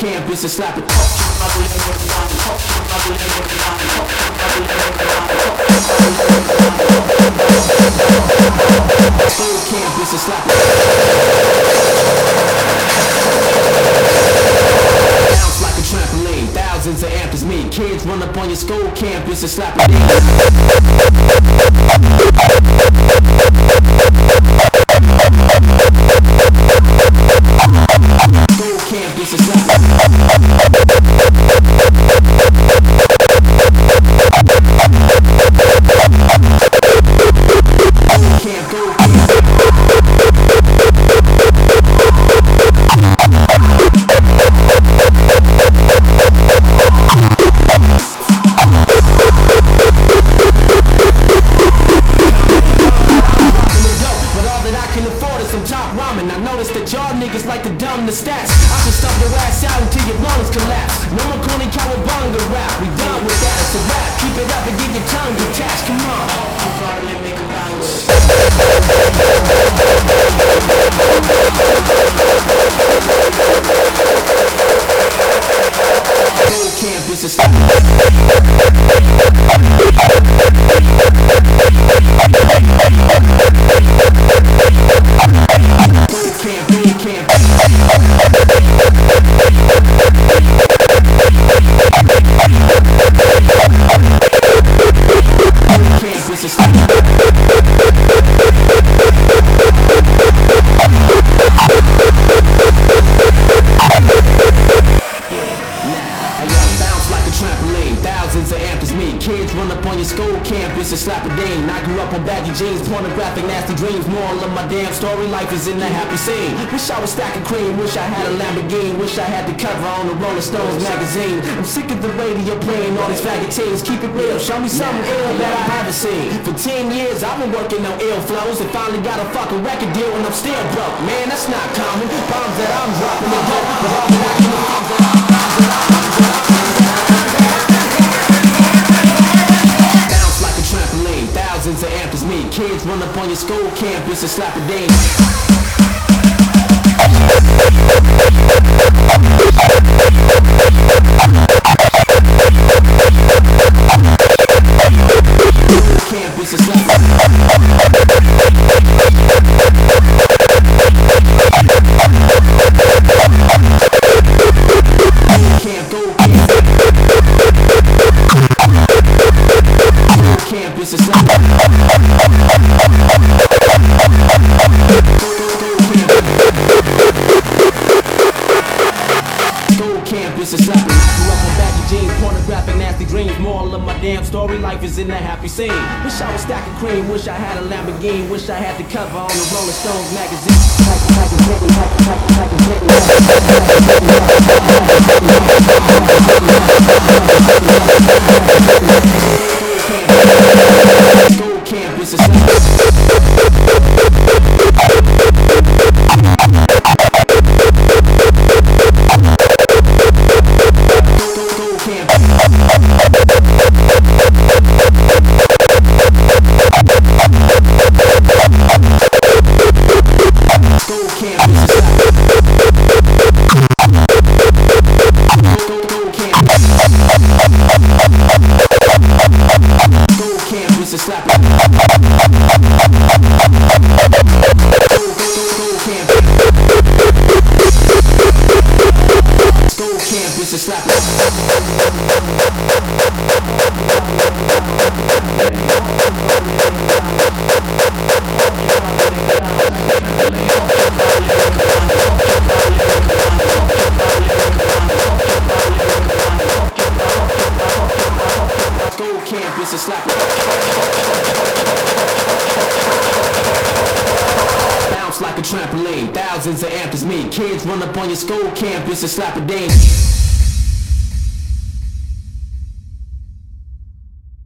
campus and slap it. Campus and slap it. Bounce like a trampoline, thousands of amps me. Kids run up on your school campus and slap it. Can afford is some top ramen. I noticed that y'all niggas like to dumb the stats. I can stuff your ass out until your lungs collapse. No more corny cowabunga rap. We done with that, it's a. Keep it up and get your tongue detached. Come up on your school campus and slap a ding. I grew up on baggy jeans, pornographic, nasty dreams. Moral of my damn story, life is in the happy scene. Wish I was stacking cream, wish I had a Lamborghini, wish I had the cover on the Rolling Stones magazine. I'm sick of the radio playing all these faggot teams. Keep it real, show me something ill that I haven't seen. For 10 years, I've been working on ill flows and finally got a fucking record deal and I'm still broke. Man, that's not common. Bombs that I'm dropping, the dope, but all that I can Kids run up on your school campus and slap a ding. Campus and slap Camp, Moral of my damn story, life is in the happy scene. Wish I was stacking cream, wish I had a Lamborghini, wish I had the cover on the Rolling Stones magazine. Campus Bounce like a trampoline, thousands of amps me. Kids run up on your school campus and slap a ding.